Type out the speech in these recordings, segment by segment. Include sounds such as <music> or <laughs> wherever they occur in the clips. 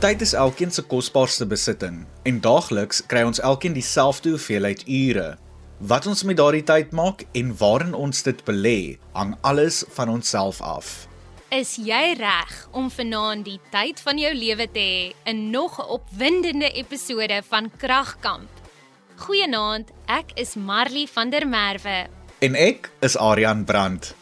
Tyd is elkeen se kosbaarste besitting en daagliks kry ons elkeen dieselfde hoeveelheid ure. Wat ons met daardie tyd maak en waarin ons dit belê, hang alles van onsself af. Is jy reg om vanaand die tyd van jou lewe te hê in nog 'n opwindende episode van Kragkamp? Goeienaand, ek is Marley van der Merwe. En ek is Aryan Brandt.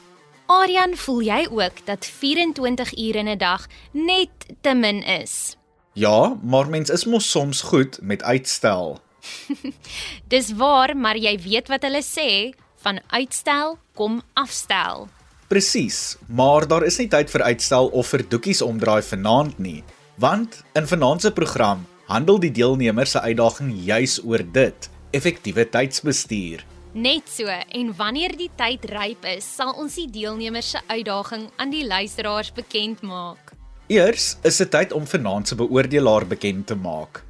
Aryan, voel jy ook dat 24 ure in 'n dag net te min is? Ja, maar mens is mos soms goed met uitstel. <laughs> Dis waar, maar jy weet wat hulle sê, van uitstel kom afstel. Presies, maar daar is nie tyd vir uitstel of vir doekies omdraai vanaand nie, want in vanaand se program handel die deelnemers se uitdaging juis oor dit, effektiewe tydsbestuur. Net so, en wanneer die tyd ryp is, sal ons die deelnemers se uitdaging aan die luisteraars bekend maak. Eers is dit tyd om vanaand se beoordelaar bekend te maak.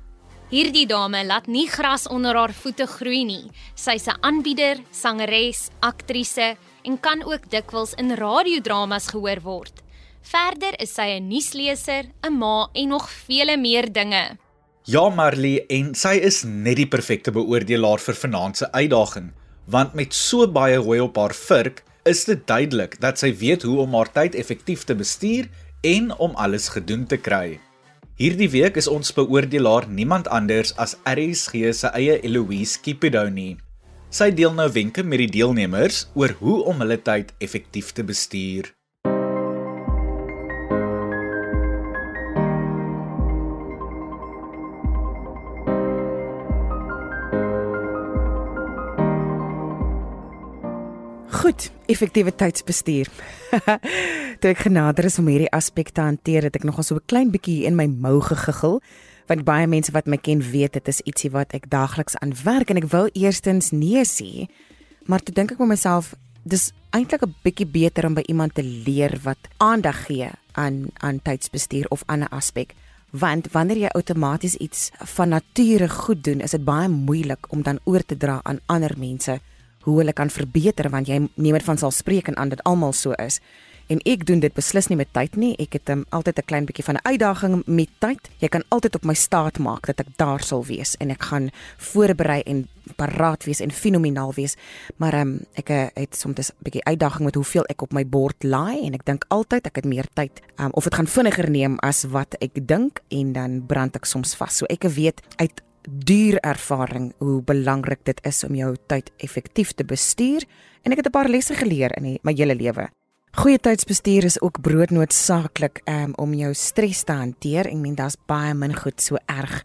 Hierdie dame laat nie gras onder haar voete groei nie. Sy's 'n aanbieder, sangeres, aktrise en kan ook dikwels in radiodramas gehoor word. Verder is sy 'n nuusleser, 'n ma en nog vele meer dinge. Ja, Marley, en sy is net die perfekte beoordelaar vir vanaand se uitdaging, want met so baie hooi op haar vurk, is dit duidelik dat sy weet hoe om haar tyd effektief te bestuur en om alles gedoen te kry. Hierdie week is ons beoordelaar niemand anders as RSG se eie Eloise Kipidoni. Sy deel nou wenke met die deelnemers oor hoe om hulle tyd effektief te bestuur. Goed, effektiewe tydsbestuur. <laughs> Toe ek genader is om hierdie aspek te hanteer, het ek nogal so 'n klein bietjie in my mou gegiggel, want baie mense wat my ken weet dit is ietsie wat ek daagliks aan werk en ek wou eerstens nee sê, maar toe dink ek met myself, dis eintlik 'n bietjie beter om by iemand te leer wat aandag gee aan aan tydsbestuur of ander aspek. Want wanneer jy outomaties iets van nature goed doen, is dit baie moeilik om dan oor te dra aan ander mense hoe hulle kan verbeter want jy neem dit van sal spreek en aan dit almal so is. En ek doen dit beslis nie met tyd nie. Ek het um, altyd 'n klein bietjie van 'n uitdaging met tyd. Jy kan altyd op my staat maak dat ek daar sal wees en ek gaan voorberei en paraat wees en fenomenaal wees. Maar um, ek uh, het soms 'n bietjie uitdaging met hoeveel ek op my bord laai en ek dink altyd ek het meer tyd um, of dit gaan vinniger neem as wat ek dink en dan brand ek soms vas. So ek weet uit duur ervaring hoe belangrik dit is om jou tyd effektief te bestuur en ek het 'n paar lesse geleer in die, my hele lewe. Goeie tydsbestuur is ook broodnoodsaaklik um, om jou stres te hanteer en men daar's baie min goed so erg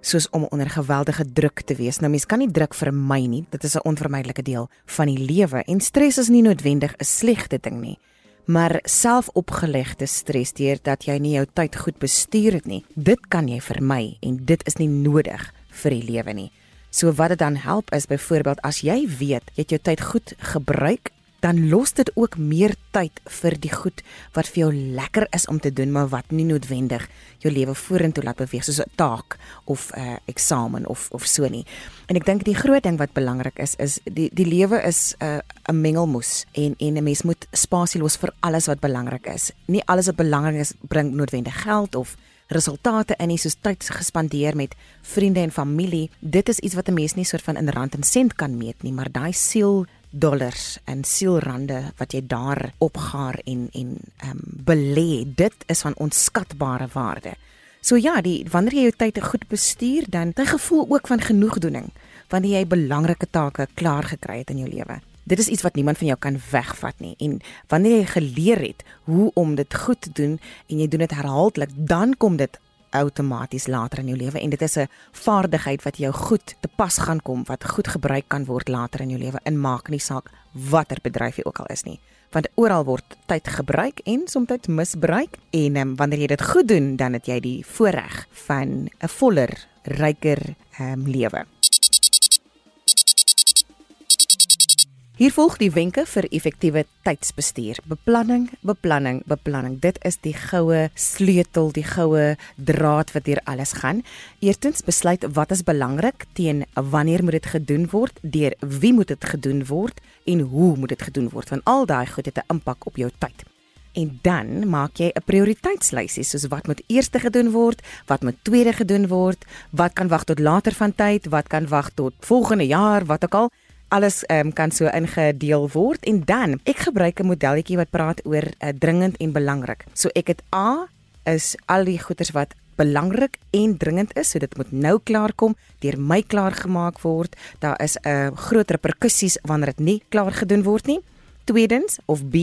soos om onder geweldige druk te wees. Nou mens kan nie druk vermy nie. Dit is 'n onvermydelike deel van die lewe en stres is nie noodwendig 'n slegte ding nie. Maar selfopgelegde stres deur dat jy nie jou tyd goed bestuur het nie, dit kan jy vermy en dit is nie nodig vir die lewe nie. So wat dit dan help is byvoorbeeld as jy weet jy het jou tyd goed gebruik, dan los dit ook meer tyd vir die goed wat vir jou lekker is om te doen, maar wat nie noodwendig jou lewe vorentoe laat beweeg soos 'n taak of 'n uh, eksamen of of so nie. En ek dink die groot ding wat belangrik is is die die lewe is 'n uh, 'n mengelmoes en en 'n mens moet spasie los vir alles wat belangrik is. Nie alles wat belangrik is bring noodwendig geld of resultate in nie soos tyd gespandeer met vriende en familie. Dit is iets wat 'n mens nie soort van in rand en sent kan meet nie, maar daai siel dollars en sielrande wat jy daar opgaar en en ehm um, belê, dit is van onskatbare waarde. So ja, die wanneer jy jou tyd goed bestuur, dan 'n gevoel ook van genoegdoening wanneer jy belangrike take klaar gekry het in jou lewe. Dit is iets wat niemand van jou kan wegvat nie. En wanneer jy geleer het hoe om dit goed te doen en jy doen dit herhaaldelik, dan kom dit outomaties later in jou lewe en dit is 'n vaardigheid wat jou goed te pas gaan kom wat goed gebruik kan word later in jou lewe. In maak nie saak watter bedryf jy ook al is nie want oral word tyd gebruik en soms misbruik en um, wanneer jy dit goed doen dan het jy die voorreg van 'n voller ryker um, lewe Hier volg die wenke vir effektiewe tydsbestuur. Beplanning, beplanning, beplanning. Dit is die goue sleutel, die goue draad wat hier alles gaan. Eerstens besluit wat is belangrik, teen wanneer moet dit gedoen word, deur wie moet dit gedoen word en hoe moet dit gedoen word? Want al daai goed het 'n impak op jou tyd. En dan maak jy 'n prioriteitslysie soos wat moet eers gedoen word, wat moet tweede gedoen word, wat kan wag tot later van tyd, wat kan wag tot volgende jaar, wat ook al alles um, kan so ingedeel word en dan ek gebruik 'n modelletjie wat praat oor uh, dringend en belangrik. So ek het A is al die goeders wat belangrik en dringend is, so dit moet nou klaar kom, deur my klaar gemaak word. Daar is 'n uh, groot reperkusies wanneer dit nie klaar gedoen word nie. Tweedens of B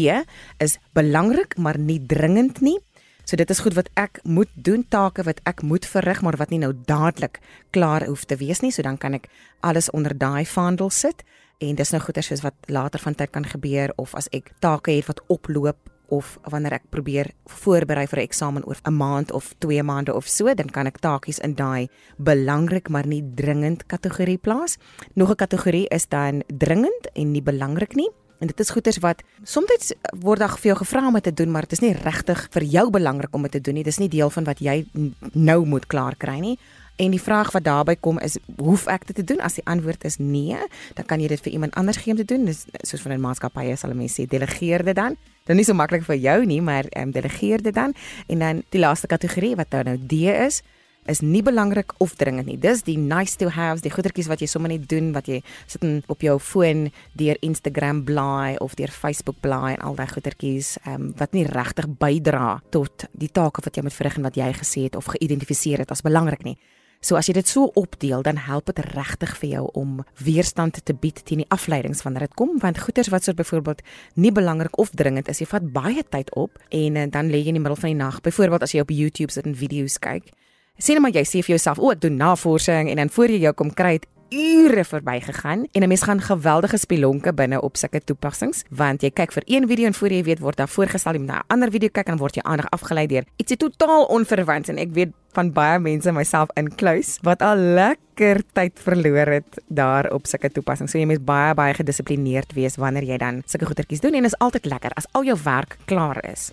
is belangrik maar nie dringend nie. So dit is goed wat ek moet doen, take wat ek moet verrig, maar wat nie nou dadelik klaar hoef te wees nie, so dan kan ek alles onder daai vaandel sit en dis nou goeie soos wat later van tyd kan gebeur of as ek take het wat oploop of wanneer ek probeer voorberei vir 'n eksamen oor 'n maand of 2 maande of so, dan kan ek taakies in daai belangrik maar nie dringend kategorie plaas. Nog 'n kategorie is dan dringend en nie belangrik nie. En dit is goeders wat soms word daar vir jou gevra om dit te doen, maar dit is nie regtig vir jou belangrik om dit te doen nie. Dit is nie deel van wat jy nou moet klaar kry nie. En die vraag wat daarbey kom is, hoef ek dit te doen? As die antwoord is nee, dan kan jy dit vir iemand anders gee om te doen. Dis soos van 'n maatskappy sal mense sê, delegeer dit dan dan nie so maklik vir jou nie, maar ehm um, delegeer dit dan. En dan die laaste kategorie wat nou nou D is, is nie belangrik of dringend nie. Dis die nice to haves, die goedertjies wat jy sommer net doen wat jy sit in op jou foon deur Instagram blaai of deur Facebook blaai en al daai goedertjies ehm um, wat nie regtig bydra tot die take wat jy moet verrig en wat jy gesê het of geïdentifiseer het as belangrik nie. So as jy dit so opdeel, dan help dit regtig vir jou om weerstand te bied teen die afleidings wanneer dit kom, want goeters wat soos byvoorbeeld nie belangrik of dringend is, jy vat baie tyd op en uh, dan lê jy in die middel van die nag, byvoorbeeld as jy op YouTube sit en video's kyk. Sien maar jy sê vir jouself, "O, ek doen navorsing" en dan voor jy jou kom kry, ure verbygegaan en 'n mens gaan geweldige spelonke binne op sulke toepassings want jy kyk vir een video en voor jy weet word daar voorgestel jy moet na 'n ander video kyk en word jy aandag afgelei deur ietsie totaal onverwant en ek weet van baie mense myself inkluis wat al lekker tyd verloor het daar op sulke toepassings. So jy moet baie baie gedissiplineerd wees wanneer jy dan sulke goetertjies doen en is altyd lekker as al jou werk klaar is.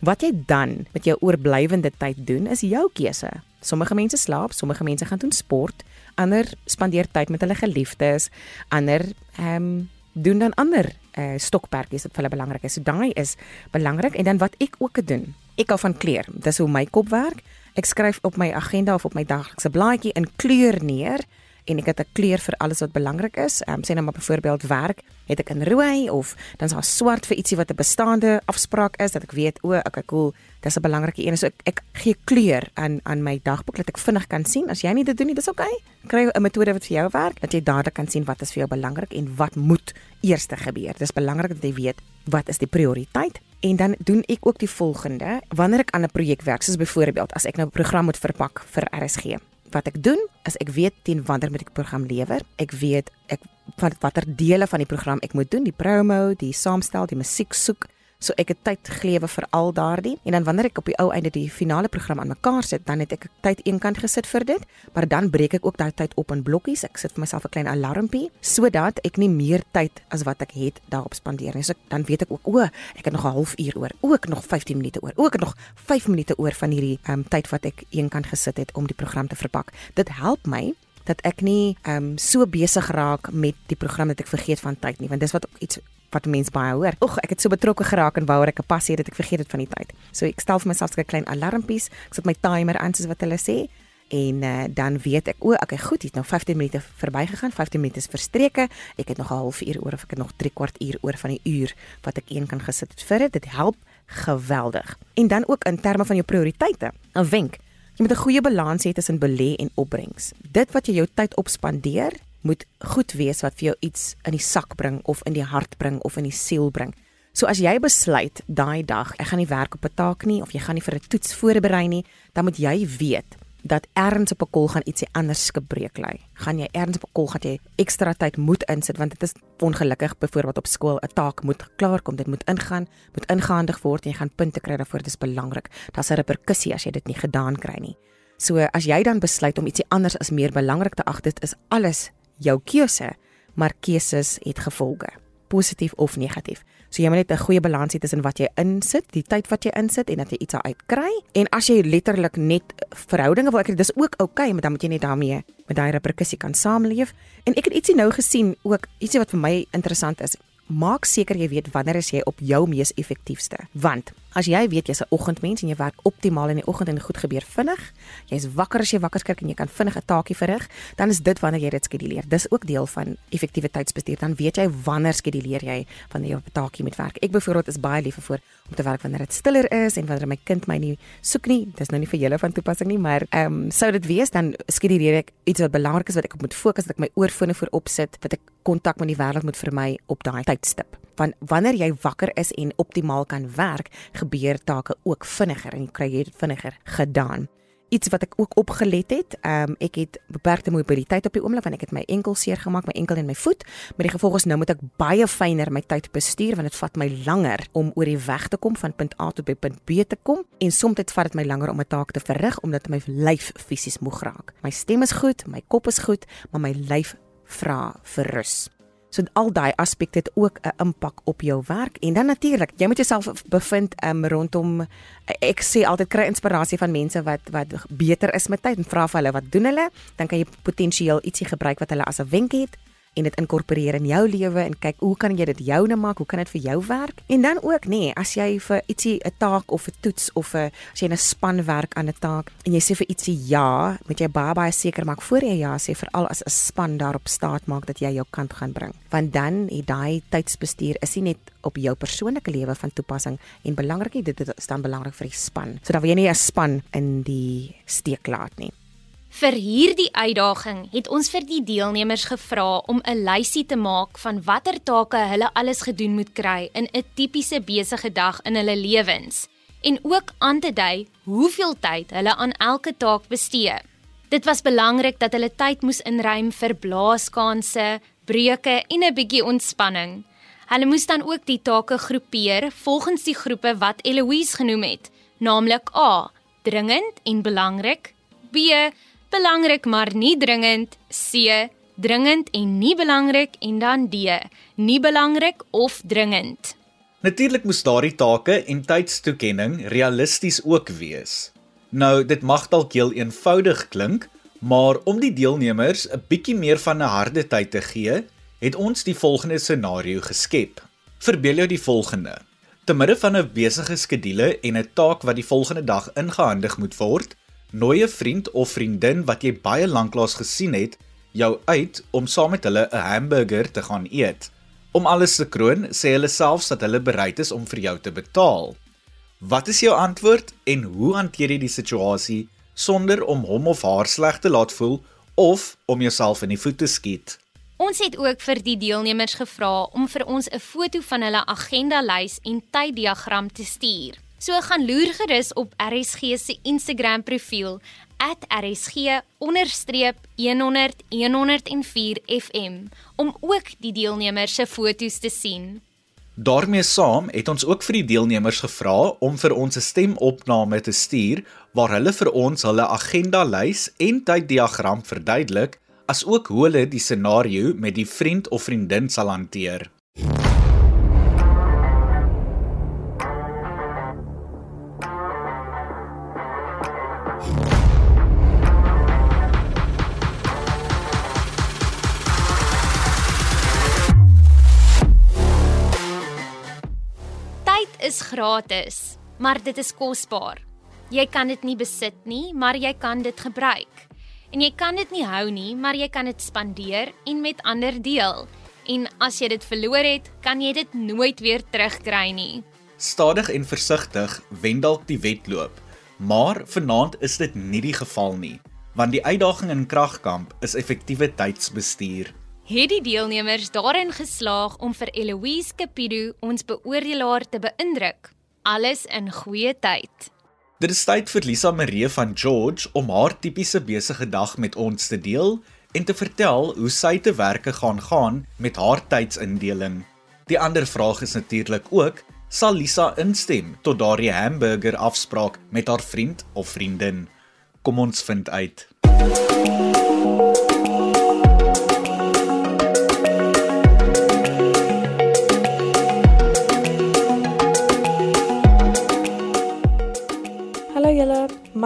Wat jy dan met jou oorblywende tyd doen is jou keuse. Sommige mense slaap, sommige mense gaan doen sport, ander spandeer tyd met hulle geliefdes, ander ehm um, doen dan ander uh, stokperdjies wat vir hulle belangrik is. So daai is belangrik en dan wat ek ook doen. Ek hou van kleur. Dis hoe my kop werk. Ek skryf op my agenda of op my daglikse blaadjie in kleur neer en ek het 'n kleur vir alles wat belangrik is. Ehm um, sê nou maar byvoorbeeld werk, het ek in rooi of dan is daar swart vir ietsie wat 'n bestaande afspraak is dat ek weet o, okay cool, dis 'n belangrike een. So ek ek gee kleur aan aan my dagboek dat ek vinnig kan sien as jy nie dit doen nie, dis okay. Kry 'n metode wat vir jou werk dat jy dadelik kan sien wat is vir jou belangrik en wat moet eers gebeur. Dis belangrik dat jy weet wat is die prioriteit En dan doen ek ook die volgende. Wanneer ek aan 'n projek werk, soos byvoorbeeld as ek nou 'n program moet verpak vir RSG, wat ek doen is ek weet teen wanneer moet ek program lewer. Ek weet ek wat watter dele van die program ek moet doen, die promo, die saamstel, die musiek soek. So ek het tyd gelewe vir al daardie en dan wanneer ek op die ou einde die finale program aan mekaar sit, dan het ek tyd eenkant gesit vir dit, maar dan breek ek ook daai tyd op in blokkies. Ek sit vir myself 'n klein alarmpie sodat ek nie meer tyd as wat ek het daarop spandeer nie. So dan weet ek ook o, ek het nog 'n halfuur oor, ook nog 15 minute oor, ook nog 5 minute oor van hierdie um, tyd wat ek eenkant gesit het om die program te verpak. Dit help my dat ek nie ehm um, so besig raak met die program dat ek vergeet van tyd nie want dis wat iets wat mense baie hoor. Oeg, ek het so betrokke geraak en wou ek 'n passie het dat ek vergeet dit van die tyd. So ek stel vir myself 'n klein alarmpies. Ek sit my timer aan soos wat hulle sê en uh, dan weet ek o, okay, goed, dit nou 15 minute verbygegaan, 15 minute is verstreke. Ek het nog 'n halfuur oor of ek het nog 3 kwart uur oor van die uur wat ek een kan gesit het vir dit. Dit help geweldig. En dan ook in terme van jou prioriteite. 'n Wenk. Jy moet 'n goeie balans hê tussen belê en opbrengs. Dit wat jy jou tyd op spandeer, moet goed wees wat vir jou iets in die sak bring of in die hart bring of in die siel bring. So as jy besluit daai dag, ek gaan nie werk op 'n taak nie of jy gaan nie vir 'n toets voorberei nie, dan moet jy weet dat erns op 'n kol gaan ietsie anders gebreek lê. Gaan jy erns op 'n kol gaan jy ekstra tyd moet insit want dit is ongelukkig byvoorbeeld op skool 'n taak moet klaar kom, dit moet ingaan, moet ingehandig word en jy gaan punte kry daarvoor, dit is belangrik. Daar's 'n reperkussie as jy dit nie gedaan kry nie. So as jy dan besluit om ietsie anders as meer belangrik te ag, dit is alles jou keuse, maar keuses het gevolge, positief of negatief. So jy moet net 'n goeie balans hê tussen wat jy insit, die tyd wat jy insit en dat jy iets uit kry. En as jy letterlik net verhoudinge wil kry, dis ook oukei, okay, maar dan moet jy net daarmee met daai reperkussie kan saamleef. En ek het ietsie nou gesien, ook ietsie wat vir my interessant is. Maak seker jy weet wanneer is jy op jou mees effektiefste. Want As jy weet jy's 'n oggendmens en jy werk optimaal in die oggend en goed gebeur vinnig, jy's wakker as jy wakker skrik en jy kan vinnig 'n taakie verrig, dan is dit wanneer jy dit skeduleer. Dis ook deel van effektiewe tydsbestuur. Dan weet jy wanneer skeduleer jy wanneer jy op 'n taakie moet werk. Ek byvoorbeeld is baie lief vir om te werk wanneer dit stiller is en wanneer my kind my nie soek nie. Dis nou nie vir julle van toepassing nie, maar ehm um, sou dit wees dan skeduleer ek iets wat belangrik is wat ek moet fokus, dat ek my oorfone voorop sit, dat ek kontak met die wêreld moet vermy op daai tydstip want wanneer jy wakker is en optimaal kan werk, gebeur take ook vinniger en jy kry dit vinniger gedaan. Iets wat ek ook opgelet het, ehm um, ek het beperkte mobiliteit op die oomblik want ek het my enkel seer gemaak, my enkel en my voet. Met die gevolg is nou moet ek baie fyner my tyd bestuur want dit vat my langer om oor die weg te kom van punt A tot by punt B te kom en soms vat dit my langer om 'n taak te verrig omdat my lyf fisies moeg raak. My stem is goed, my kop is goed, maar my lyf vra vir rus. So al daai aspekte het ook 'n impak op jou werk. En dan natuurlik, jy moet jouself bevind um, rondom ek sê altyd kry inspirasie van mense wat wat beter is met tyd en vra vir hulle wat doen hulle, dan kan jy potensieel ietsie gebruik wat hulle as 'n wenk het en dit inkorporeer in jou lewe en kyk hoe kan jy dit joune maak? Hoe kan dit vir jou werk? En dan ook nê, nee, as jy vir ietsie 'n taak of 'n toets of 'n as jy 'n span werk aan 'n taak en jy sê vir ietsie ja, moet jy baie baie seker maak voor jy ja sê veral as 'n span daarop staat maak dat jy jou kant gaan bring. Want dan het daai tydsbestuur is nie net op jou persoonlike lewe van toepassing en belangrik nie dit is dan belangrik vir die span. So dan wil jy nie 'n span in die steek laat nie. Vir hierdie uitdaging het ons vir die deelnemers gevra om 'n lysie te maak van watter take hulle alles gedoen moet kry in 'n tipiese besige dag in hulle lewens en ook aan te dui hoeveel tyd hulle aan elke taak bestee. Dit was belangrik dat hulle tyd moes inruim vir blaaskanse, breuke en 'n bietjie ontspanning. Hulle moes dan ook die take groepeer volgens die groepe wat Eloise genoem het, naamlik A: dringend en belangrik, B: belangrik maar nie dringend, C dringend en nie belangrik en dan D nie belangrik of dringend. Natuurlik moes daardie take en tydstoekenning realisties ook wees. Nou, dit mag dalk heel eenvoudig klink, maar om die deelnemers 'n bietjie meer van 'n harde tyd te gee, het ons die volgende scenario geskep. Verbeel jou die volgende: Te midde van 'n besige skedule en 'n taak wat die volgende dag ingehandig moet word, nooi 'n vriend of vriendin wat jy baie lanklaas gesien het, jou uit om saam met hulle 'n hamburger te gaan eet. Om alles te kroon, sê hulle selfs dat hulle bereid is om vir jou te betaal. Wat is jou antwoord en hoe hanteer jy die situasie sonder om hom of haar sleg te laat voel of om jouself in die voet te skiet? Ons het ook vir die deelnemers gevra om vir ons 'n foto van hulle agendalys en tyddiagram te stuur. So gaan loer gerus op RSG se Instagram profiel @rsg_100-104fm om ook die deelnemers se foto's te sien. daarmee saam het ons ook vir die deelnemers gevra om vir ons 'n stemopname te stuur waar hulle vir ons hulle agenda lys en tyddiagram verduidelik asook hoe hulle die scenario met die vriend of vriendin sal hanteer. Gratis, maar dit is kosbaar. Jy kan dit nie besit nie, maar jy kan dit gebruik. En jy kan dit nie hou nie, maar jy kan dit spandeer en met ander deel. En as jy dit verloor het, kan jy dit nooit weer terugkry nie. Stadig en versigtig wen dalk die wedloop, maar vanaand is dit nie die geval nie, want die uitdaging in kragkamp is effektiewe tydsbestuur het die deelnemers daarin geslaag om vir Eloise Capido ons beoordelaar te beïndruk. Alles in goeie tyd. Dit is tyd vir Lisa Marie van George om haar tipiese besige dag met ons te deel en te vertel hoe sy te werke gaan gaan met haar tydsindeling. Die ander vraag is natuurlik ook, sal Lisa instem tot daardie hamburger afspraak met haar vriend of vriendin? Kom ons vind uit.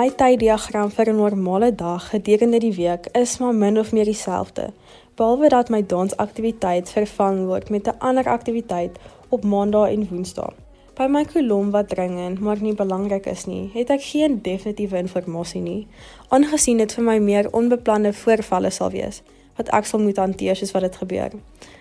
My tyddiagram vir 'n normale dag gedurende die week is maar min of meer dieselfde, behalwe dat my dansaktiwiteit vervang word met 'n ander aktiwiteit op Maandag en Woensdae. By my kolom wat dringend maar nie belangrik is nie, het ek geen definitiewe inligting nie, aangesien dit vir my meer onbeplande voorvalle sal wees wat ek sal moet hanteer soos wat dit gebeur.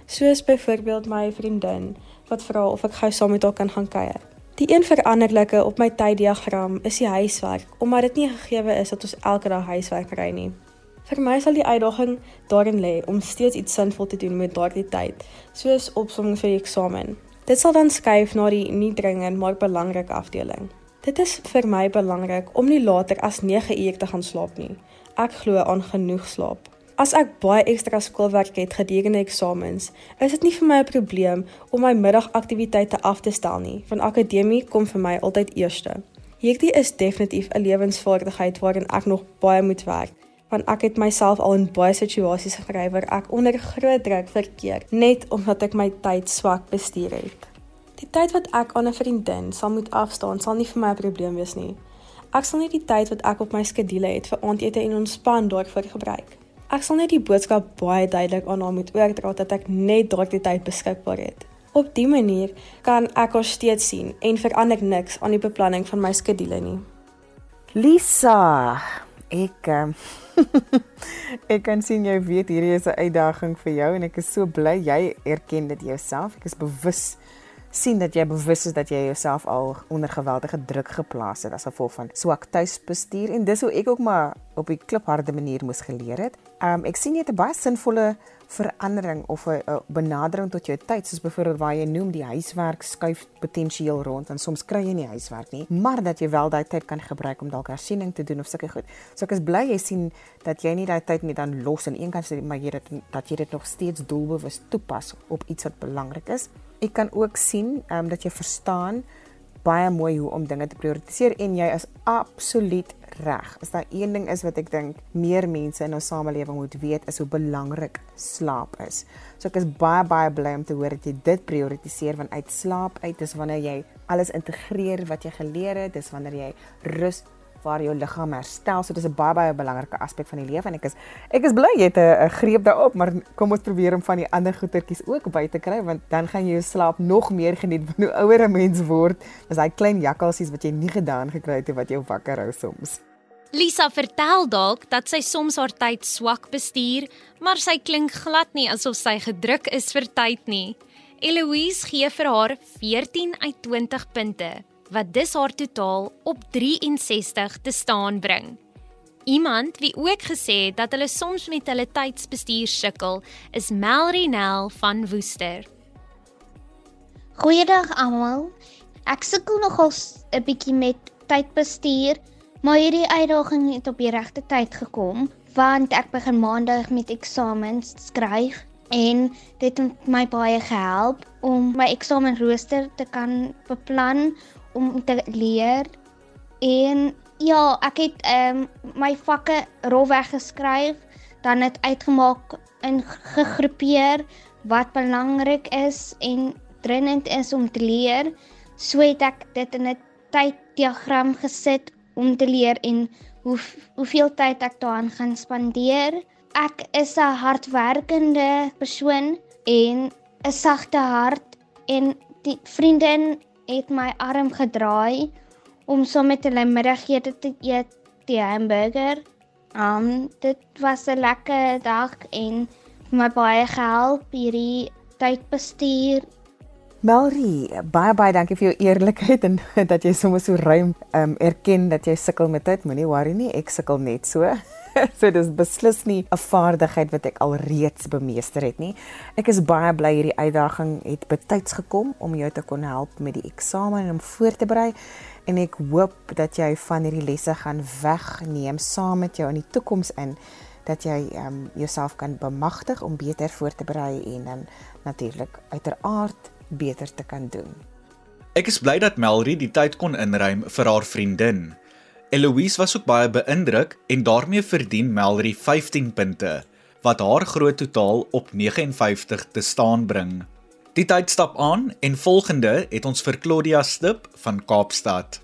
Soos byvoorbeeld my vriendin wat vra of ek gou saam met haar kan gaan kuier. Die een veranderlike op my tyddiagram is die huiswerk, omdat dit nie gegee is dat ons elke dag huiswerk kry nie. Vir my sal die uitdaging daarin lê om steeds iets sinvol te doen met daardie tyd, soos opsomming vir die eksamen. Dit sal dan skuif na die nie dringend maar belangrike afdeling. Dit is vir my belangrik om nie later as 9 uur te gaan slaap nie. Ek glo aan genoeg slaap. As ek baie ekstra skoolwerk het gedurende eksamens, is dit nie vir my 'n probleem om my middagaktiwiteite af te stel nie, want akademie kom vir my altyd eerste. Hierdie is definitief 'n lewensvaardigheid waarin ek nog baie moet werk want ek het myself al in baie situasies gekry waar ek onder groot druk verkeer net omdat ek my tyd swak bestuur het. Die tyd wat ek aan 'n vriendin sal moet afstaan sal nie vir my 'n probleem wees nie. Ek sal net die tyd wat ek op my skedule het vir aandete en ontspan daarvoor gebruik. Ek sal net die boodskap baie duidelik aan haar moet oordra dat ek net daardie tyd beskikbaar het. Op dië manier kan ek haar steeds sien en verander niks aan die beplanning van my skedule nie. Lisa, ek um, <laughs> ek kan sien jy weet hierdie is 'n uitdaging vir jou en ek is so bly jy erken dit jouself. Ek is bewus sien dat jy bewus is dat jy jouself al onder geweldige druk geplaas het as gevolg van swak tuisbestuur en dis hoe ek ook maar op 'n klipharde manier moes geleer het. Um ek sien jy het 'n baie sinvolle verandering of 'n benadering tot jou tyd soos byvoorbeeld waar jy noem die huiswerk skuif potensieel rond en soms kry jy nie huiswerk nie maar dat jy wel daai tyd kan gebruik om dalk hersiening te doen of sulke goed. So ek is bly jy sien dat jy nie daai tyd net dan los aan een kant sit maar jy dit dat jy dit nog steeds doelbewus toepas op iets wat belangrik is. Ek kan ook sien um, dat jy verstaan baie mooi hoe om dinge te prioritiseer en jy is absoluut reg. As daar een ding is wat ek dink meer mense in ons samelewing moet weet is hoe belangrik slaap is. So ek is baie baie bly om te hoor dat jy dit prioritiseer want uit slaap uit is wanneer jy alles integreer wat jy geleer het, dis wanneer jy rus waar jou liggaam herstel. So dis 'n baie baie belangrike aspek van die lewe en ek is ek is bly jy het 'n greep daarop, maar kom ons probeer om van die ander goetertjies ook by te kry want dan gaan jy jou slaap nog meer geniet <laughs> wanneer hoe ouer 'n mens word. Dis daai klein jakkalsies wat jy nie gedaan gekry het wat jou wakker hou soms. Lisa vertel dalk dat sy soms haar tyd swak bestuur, maar sy klink glad nie asof sy gedruk is vir tyd nie. Eloise gee vir haar 14 uit 20 punte wat dus haar totaal op 63 te staan bring. Iemand wie ook gesê het dat hulle soms met hulle tydsbestuur sukkel, is Melry Nel van Woester. Goeiedag almal. Ek sukkel nogal 'n bietjie met tydbestuur, maar hierdie uitdaging het op die regte tyd gekom want ek begin maandag met eksamens skryf en dit het my baie gehelp om my eksamenrooster te kan beplan om te leer en ja, ek het ehm um, my vakke rofweg geskryf, dan het uitgemaak en gegroepeer wat belangrik is en dringend is om te leer. So het ek dit in 'n tyddiagram gesit om te leer en hoe hoeveel tyd ek daaraan gaan spandeer. Ek is 'n hardwerkende persoon en 'n sagte hart en die vriendin het my arm gedraai om saam met hulle middagete te eet, die hamburger. Um dit was 'n lekker dag en my baie gehelp hierdie tydbestuur. Melry, baie baie dankie vir jou eerlikheid en <laughs> dat jy sommer so ruim um erken dat jy sukkel met tyd. Moenie worry nie, ek sukkel net so. <laughs> so dis beslis nie 'n vaardigheid wat ek al reeds bemeester het nie. Ek is baie bly hierdie uitdaging het betyds gekom om jou te kon help met die eksamen en om voor te berei en ek hoop dat jy van hierdie lesse gaan wegneem saam met jou in die toekoms in dat jy um, jouself kan bemagtig om beter voor te berei en dan natuurlik uiteraard beter te kan doen. Ek is bly dat Melry die tyd kon inruim vir haar vriendin. Eloise was ook baie beïndruk en daarmee verdien Melry 15 punte wat haar groot totaal op 59 te staan bring. Die tyd stap aan en volgende het ons vir Claudia Stip van Kaapstad.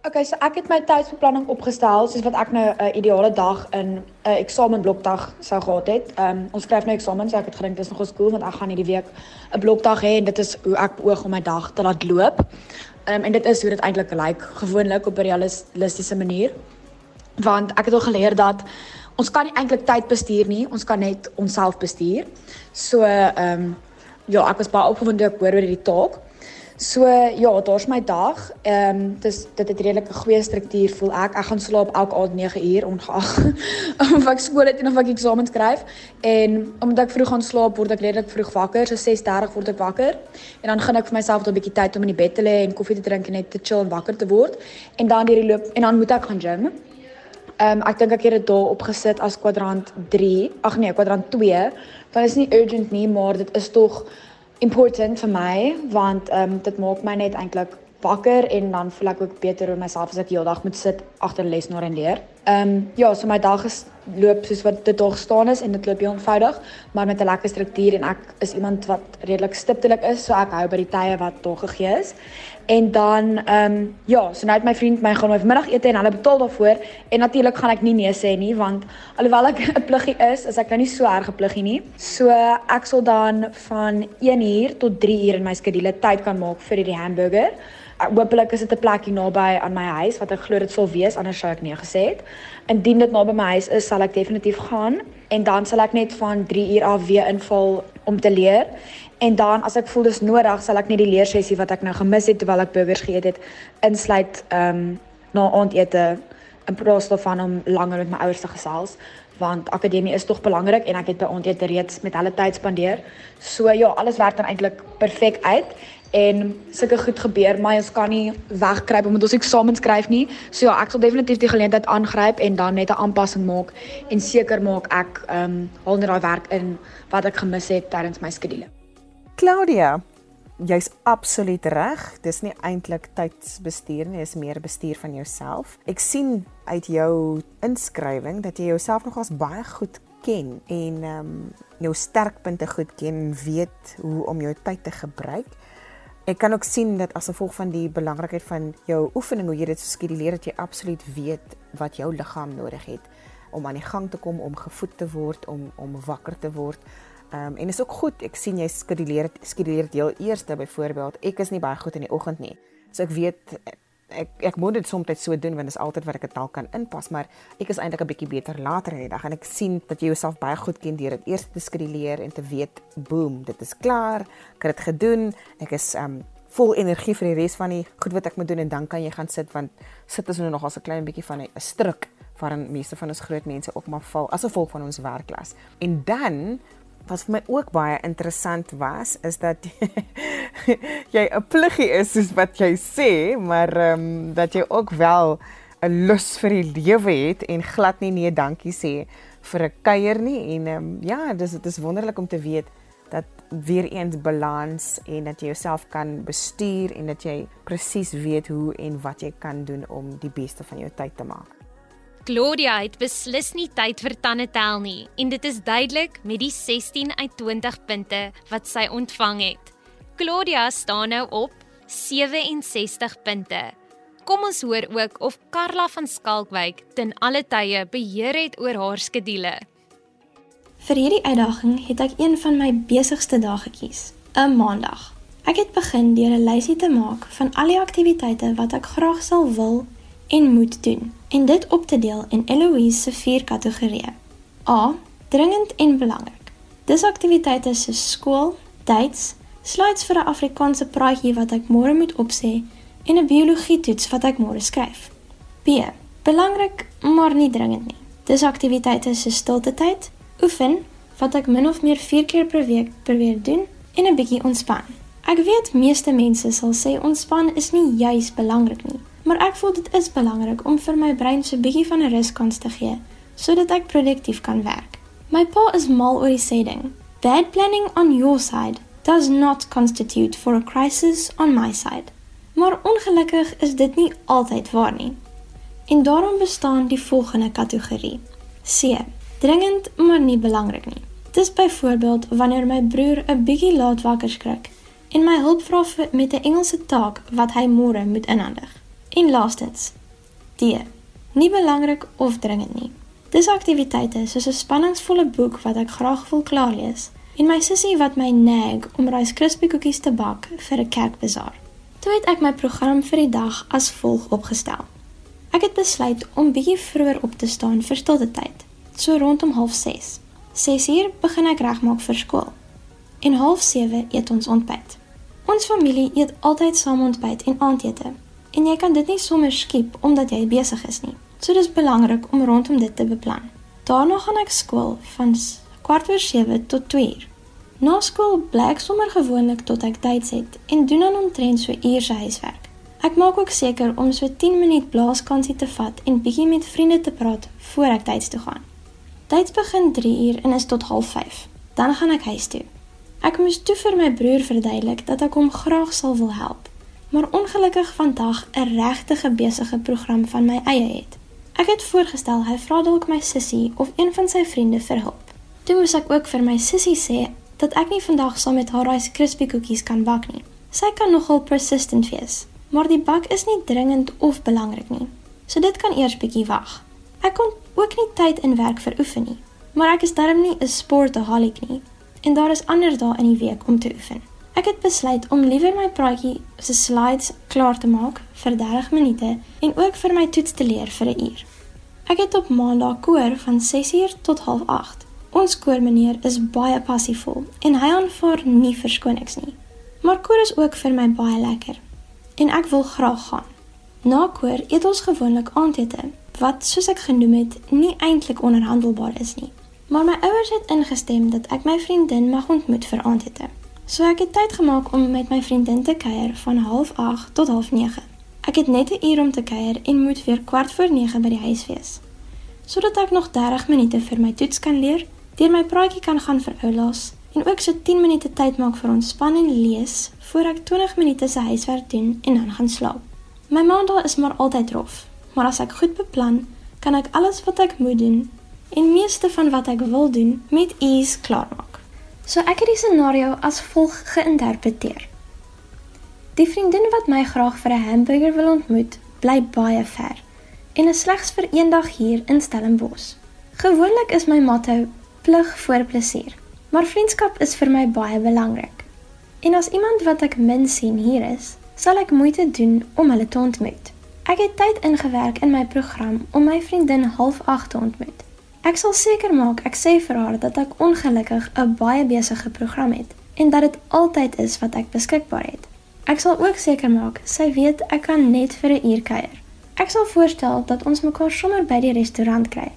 Okay, so ek het my tydsbeplanning opgestel soos wat ek nou 'n uh, ideale dag in 'n uh, eksamenblokdag sou gehad het. Ehm um, ons skryf nou eksamens, so ek het gedink dis nogal cool want ek gaan hierdie week 'n blokdag hê en dit is hoe ek beoog om my dag te laat loop. Um, en dit is hoe dit eintlik lyk like, gewoonlik op 'n realistiese manier. Want ek het al geleer dat ons kan nie eintlik tyd bestuur nie, ons kan net onsself bestuur. So ehm um, ja, ek was baie opgewonde ek hoor oor hierdie taak. So ja, daar's my dag. Ehm um, dis dit het redelik 'n goeie struktuur voel ek. Ek gaan slaap elke aand 9 uur ongeag <laughs> of ek skool het en of ek eksamen skryf. En omdat ek vroeg gaan slaap, word ek redelik vroeg wakker. So 6:30 word ek wakker. En dan gaan ek vir myself 'n bietjie tyd om in die bed te lê en koffie te drink en net te chill en wakker te word. En dan deur die loop en dan moet ek gaan gym. Ehm um, ek dink ek het dit daar opgesit as kwadrant 3. Ag nee, kwadrant 2. Dan is nie urgent nie, maar dit is tog important vir my want ehm um, dit maak my net eintlik wakker en dan voel ek ook beter oor myself as ek heeldag moet sit agter 'n lesenaar en leer. Ehm um, ja, so my dag is loop soos wat dit tog staan is en dit loop heel eenvoudig, maar met 'n lekker struktuur en ek is iemand wat redelik stiptelik is, so ek hou by die tye wat tog gegee is. En dan ehm um, ja, so nou het my vriend my gaan my middagete en hulle betaal daarvoor en natuurlik gaan ek nie nee sê nie want alhoewel ek <laughs> 'n pluggie is, is ek nou nie so erg 'n pluggie nie. So ek sal dan van 1 uur tot 3 uur in my skedule tyd kan maak vir die hamburger. Hoopelik is dit 'n plekkie naby aan my huis wat ek glo dit sal wees anders sou ek nee gesê het. Indien dit naby my huis is, sal ek definitief gaan en dan sal ek net van 3 uur af weer inval om te leer. En dan as ek voel dis nodig, sal ek net die leersessie wat ek nou gemis het terwyl ek burgers geëet het, insluit ehm um, na aandete in plaas daarvan om langer met my ouers te gesels want akademie is tog belangrik en ek het by aandete reeds met hulle tyd spandeer. So ja, alles werk dan eintlik perfek uit en sulke goed gebeur maar ons kan nie wegkruip omdat ons eksamen skryf nie. So ja, ek sal definitief die geleentheid aangryp en dan net 'n aanpassing maak en seker maak ek ehm um, haal net daai werk in wat ek gemis het tydens my skedule. Claudia, jy's absoluut reg. Dis nie eintlik tydsbestuur nie, dis meer bestuur van jouself. Ek sien uit jou inskrywing dat jy jouself nogals baie goed ken en ehm um, jou sterkpunte goed ken en weet hoe om jou tyd te gebruik. Ek kan ook sien dat as gevolg van die belangrikheid van jou oefening hoe jy dit skeduleer dat jy absoluut weet wat jou liggaam nodig het om aan die gang te kom, om gevoed te word, om om wakker te word. Ehm um, en is ook goed. Ek sien jy skeduleer skeduleer deel eerste byvoorbeeld. Ek is nie baie goed in die oggend nie. So ek weet ek ek moet dit soms so doen want dit is altyd wat ek dit dalk kan inpas, maar ek is eintlik 'n bietjie beter later in die dag en ek sien dat jy jouself baie goed ken deur dit eers te skeduleer en te weet, boem, dit is klaar, ek het dit gedoen. Ek is um vol energie vir die res van die goed wat ek moet doen en dan kan jy gaan sit want sit is nou nog as 'n klein bietjie van 'n struik waarin meeste van ons groot mense ook maar val as gevolg van ons werkklas. En dan wat vir my ook baie interessant was is dat <laughs> jy 'n pluggie is soos wat jy sê, maar ehm um, dat jy ook wel 'n lus vir die lewe het en glad nie nee dankie sê vir 'n kuier nie en ehm um, ja, dis dit is wonderlik om te weet dat weer eens balans en dat jy jouself kan bestuur en dat jy presies weet hoe en wat jy kan doen om die beste van jou tyd te maak. Claudia het beslis nie tyd vir tande tel nie en dit is duidelik met die 16 uit 20 punte wat sy ontvang het. Claudia staan nou op 67 punte. Kom ons hoor ook of Karla van Skalkwyk ten alle tye beheer het oor haar skedule. Vir hierdie uitdaging het ek een van my besigste dae gekies, 'n Maandag. Ek het begin deur 'n lysie te maak van al die aktiwiteite wat ek graag sal wil en moet doen en dit op te deel in Eloise se vier kategorieë. A: dringend en belangrik. Dis aktiwiteite soos skool, dates, slides vir 'n Afrikaanse praatjie wat ek môre moet opsê en 'n biologie toets wat ek môre skryf. B: belangrik, maar nie dringend nie. Dis aktiwiteite soos stilte tyd, oefen wat ek min of meer 4 keer per week probeer doen en 'n bietjie ontspan. Ek weet meeste mense sal sê ontspan is nie juis belangrik nie maar ek voel dit is belangrik om vir my brein so 'n bietjie van 'n ruskans te gee sodat ek produktief kan werk. My pa is mal oor die sê ding: Bad planning on your side does not constitute for a crisis on my side. Maar ongelukkig is dit nie altyd waar nie. En daarom bestaan die volgende kategorie: C. Dringend maar nie belangrik nie. Dis byvoorbeeld wanneer my broer 'n bietjie laat wakker skrik en my hulp vra met 'n Engelse taak wat hy môre moet inhandig. En laastens, D. Nie belangrik of dringend nie. Dis aktiwiteite soos 'n spanningsvolle boek wat ek graag wil klaarlees en my sussie wat my nag om Rice Krispie koekies te bak vir 'n kerkbazaar. Toe het ek my program vir die dag as volg opgestel. Ek het besluit om bietjie vroeër op te staan vir stilte tyd, so rondom 06:30. 6uur begin ek regmaak vir skool. En 07:30 eet ons ontbyt. Ons familie eet altyd saam ontbyt en aandete. En jy kan dit nie sommer skiep omdat jy besig is nie. So dis belangrik om rondom dit te beplan. Daarna gaan ek skool van kwart oor 7 tot 2 uur. Na skool bly ek sommer gewoonlik tot ek tyd het en doen dan omtrent so uur se huiswerk. Ek maak ook seker om so 10 minuut blaaskansie te vat en bietjie met vriende te praat voor ek tyds toe gaan. Tyds begin 3 uur en is tot 05:30. Dan gaan ek huis toe. Ek moes toe vir my broer verduidelik dat ek hom graag sal wil help, maar ongelukkig vandag 'n regte besige program van my eie het. Ek het voorgestel hy vra dalk my sussie of een van sy vriende vir hulp. Toe moes ek ook vir my sussie sê dat ek nie vandag saam met haar Rice Krispie koekies kan bak nie. Sy kan nogal persistent wees, maar die bak is nie dringend of belangrik nie. So dit kan eers bietjie wag. Ek kon ook nie tyd in werk vir oefen nie, maar ek is darm nie 'n sportaholic nie en daar is ander dae in die week om te oefen. Ek het besluit om liewer my praatjie se slides klaar te maak vir 30 minute en ook vir my toets te leer vir 'n uur. Ek het op maandag koor van 6uur tot 08:30. Ons koormeneer is baie passievol en hy aanvaar nie verskonings nie. Maar koor is ook vir my baie lekker en ek wil graag gaan. Na koor eet ons gewoonlik aandete wat soos ek genoem het nie eintlik onderhandelbaar is nie. Maar my ouers het ingestem dat ek my vriendin mag ontmoet vir aandete. So ek het tyd gemaak om met my vriendin te kuier van 08:30 tot 09:30. Ek het net 'n uur om te kuier en moet weer kwart voor 9 by die huis wees. Sodat ek nog 30 minute vir my toets kan leer deur my praatjie kan gaan vir oulaas en ook so 10 minute tyd maak vir ontspanning en lees voor ek 20 minute se huiswerk doen en dan gaan slaap. My maandag is maar altyd rof, maar as ek goed beplan, kan ek alles wat ek moet doen en meeste van wat ek wil doen met ease klaarmaak. So ek het die scenario as volg geïnterpreteer. Die vriendin wat my graag vir 'n hamburger wil ontmoet, bly baie ver en is slegs vir eendag hier in Stellenbosch. Gewoonlik is my motto plig voor plesier. Maar vriendskap is vir my baie belangrik. En as iemand wat ek min sien hier is, sal ek moeite doen om hulle te ontmoet. Ek het tyd ingewerk in my program om my vriendin 08:30 te ontmoet. Ek sal seker maak ek sê vir haar dat ek ongelukkig 'n baie besige program het en dat dit altyd is wat ek beskikbaar het. Ek sal ook seker maak sy weet ek kan net vir 'n uur kuier. Ek sal voorstel dat ons mekaar sommer by die restaurant kry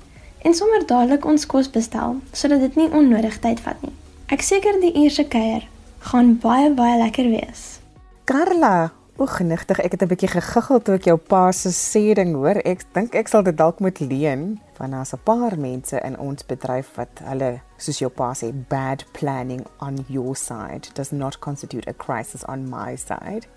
en sommer dadelik ons kos bestel sodat dit nie onnodig tyd vat nie. Ek seker die eerste kuier gaan baie baie lekker wees. Carla, o genigtig, ek het 'n bietjie gegiggel toe ek jou pa se sê ding hoor. Ek dink ek sal dit dalk moet leen van daar's 'n paar mense in ons bedryf wat hulle soos jou pa sê bad planning on your side does not constitute a crisis on my side.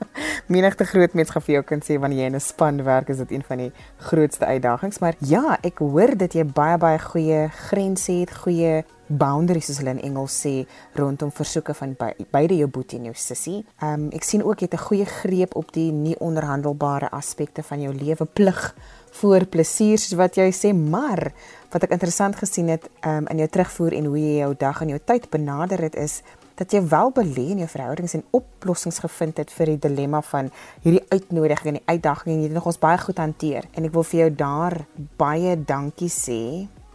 <laughs> menigte groot mense gaan vir jou kan sê wanneer jy in 'n span werk is dit een van die grootste uitdagings, maar ja, ek hoor dat jy baie baie goeie grense het, goeie boundaries soos hulle in Engels sê rondom versoeke van by, beide jou boetie en jou sussie. Ehm um, ek sien ook jy het 'n goeie greep op die nie onderhandelbare aspekte van jou lewe plig voor plesier soos wat jy sê, maar wat ek interessant gesien het um, in jou terugvoer en hoe jy jou dag en jou tyd benader het is dat jy wel belê in jou verhoudings en oplossings gevind het vir die dilemma van hierdie uitnodiging en die uitdaging en jy het nog ons baie goed hanteer en ek wil vir jou daar baie dankie sê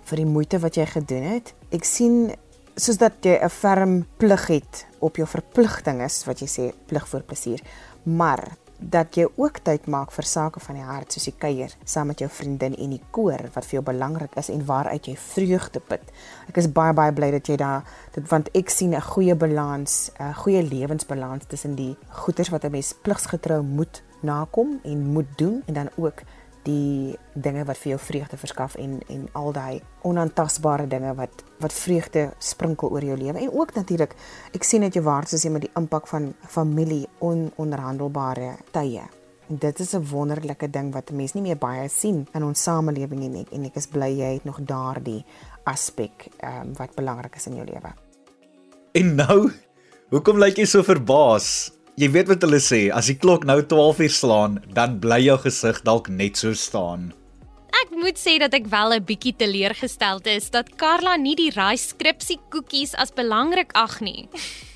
vir die moeite wat jy gedoen het. Ek sien soos dat jy 'n ferm plig het op jou verpligtinge wat jy sê plig voor plesier, maar dat jy ook tyd maak vir sake van die hart soos die kuier saam met jou vriendin en die koor wat vir jou belangrik is en waaruit jy vreugde put. Ek is baie baie bly dat jy daar dit want ek sien 'n goeie balans, 'n goeie lewensbalans tussen die goeders wat 'n mens pligsgetrou moet nakom en moet doen en dan ook die dinge wat vir jou vreugde verskaf en en al daai onaantastbare dinge wat wat vreugde sprinkel oor jou lewe. En ook natuurlik ek sien dit jou waardes is jy met die impak van familie ononderhandelbare tye. En dit is 'n wonderlike ding wat mense nie meer baie sien in ons samelewing nie en ek is bly jy het nog daardie aspek um, wat belangrik is in jou lewe. En nou hoekom lyk jy so verbaas Jy weet wat hulle sê, as die klok nou 12 uur slaan, dan bly jou gesig dalk net so staan. Ek moet sê dat ek wel 'n bietjie teleurgesteld is dat Karla nie die rice skripsie koekies as belangrik ag nie.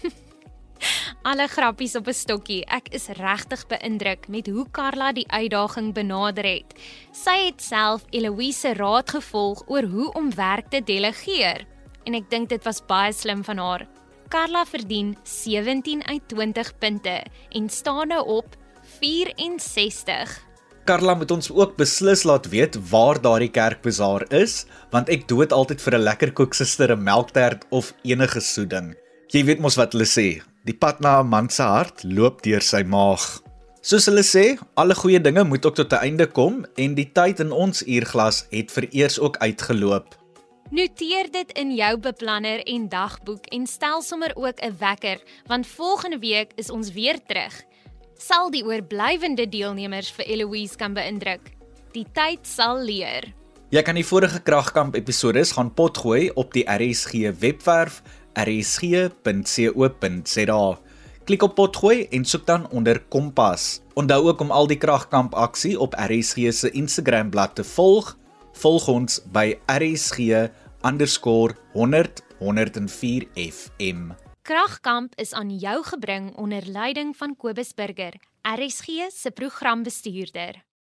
<laughs> Alle grappies op 'n stokkie. Ek is regtig beïndruk met hoe Karla die uitdaging benader het. Sy het self Eloise raad gevolg oor hoe om werk te delegeer en ek dink dit was baie slim van haar. Karla verdien 17 uit 20 punte en staan nou op 64. Karla moet ons ook beslis laat weet waar daardie kerkbazaar is, want ek dood altyd vir 'n lekker koeksuster, 'n melktert of enige soeding. Jy weet mos wat hulle sê, die pad na 'n man se hart loop deur sy maag. Soos hulle sê, alle goeie dinge moet ook tot 'n einde kom en die tyd in ons uurglas het vereers ook uitgeloop. Noteer dit in jou beplanner en dagboek en stel sommer ook 'n wekker, want volgende week is ons weer terug. Sal die oorblywende deelnemers vir Eloise kan beïndruk. Die tyd sal leer. Jy kan die vorige kragkamp episode gaan potgooi op die RSG webwerf rsg.co.za. Klik op potgooi en soek dan onder Kompas. Onthou ook om al die kragkamp aksie op RSG se Instagram bladsy te volg volg ons by rsg_100.104 FM. Kragkamp is aan jou gebring onder leiding van Kobus Burger, RSG se programbestuurder.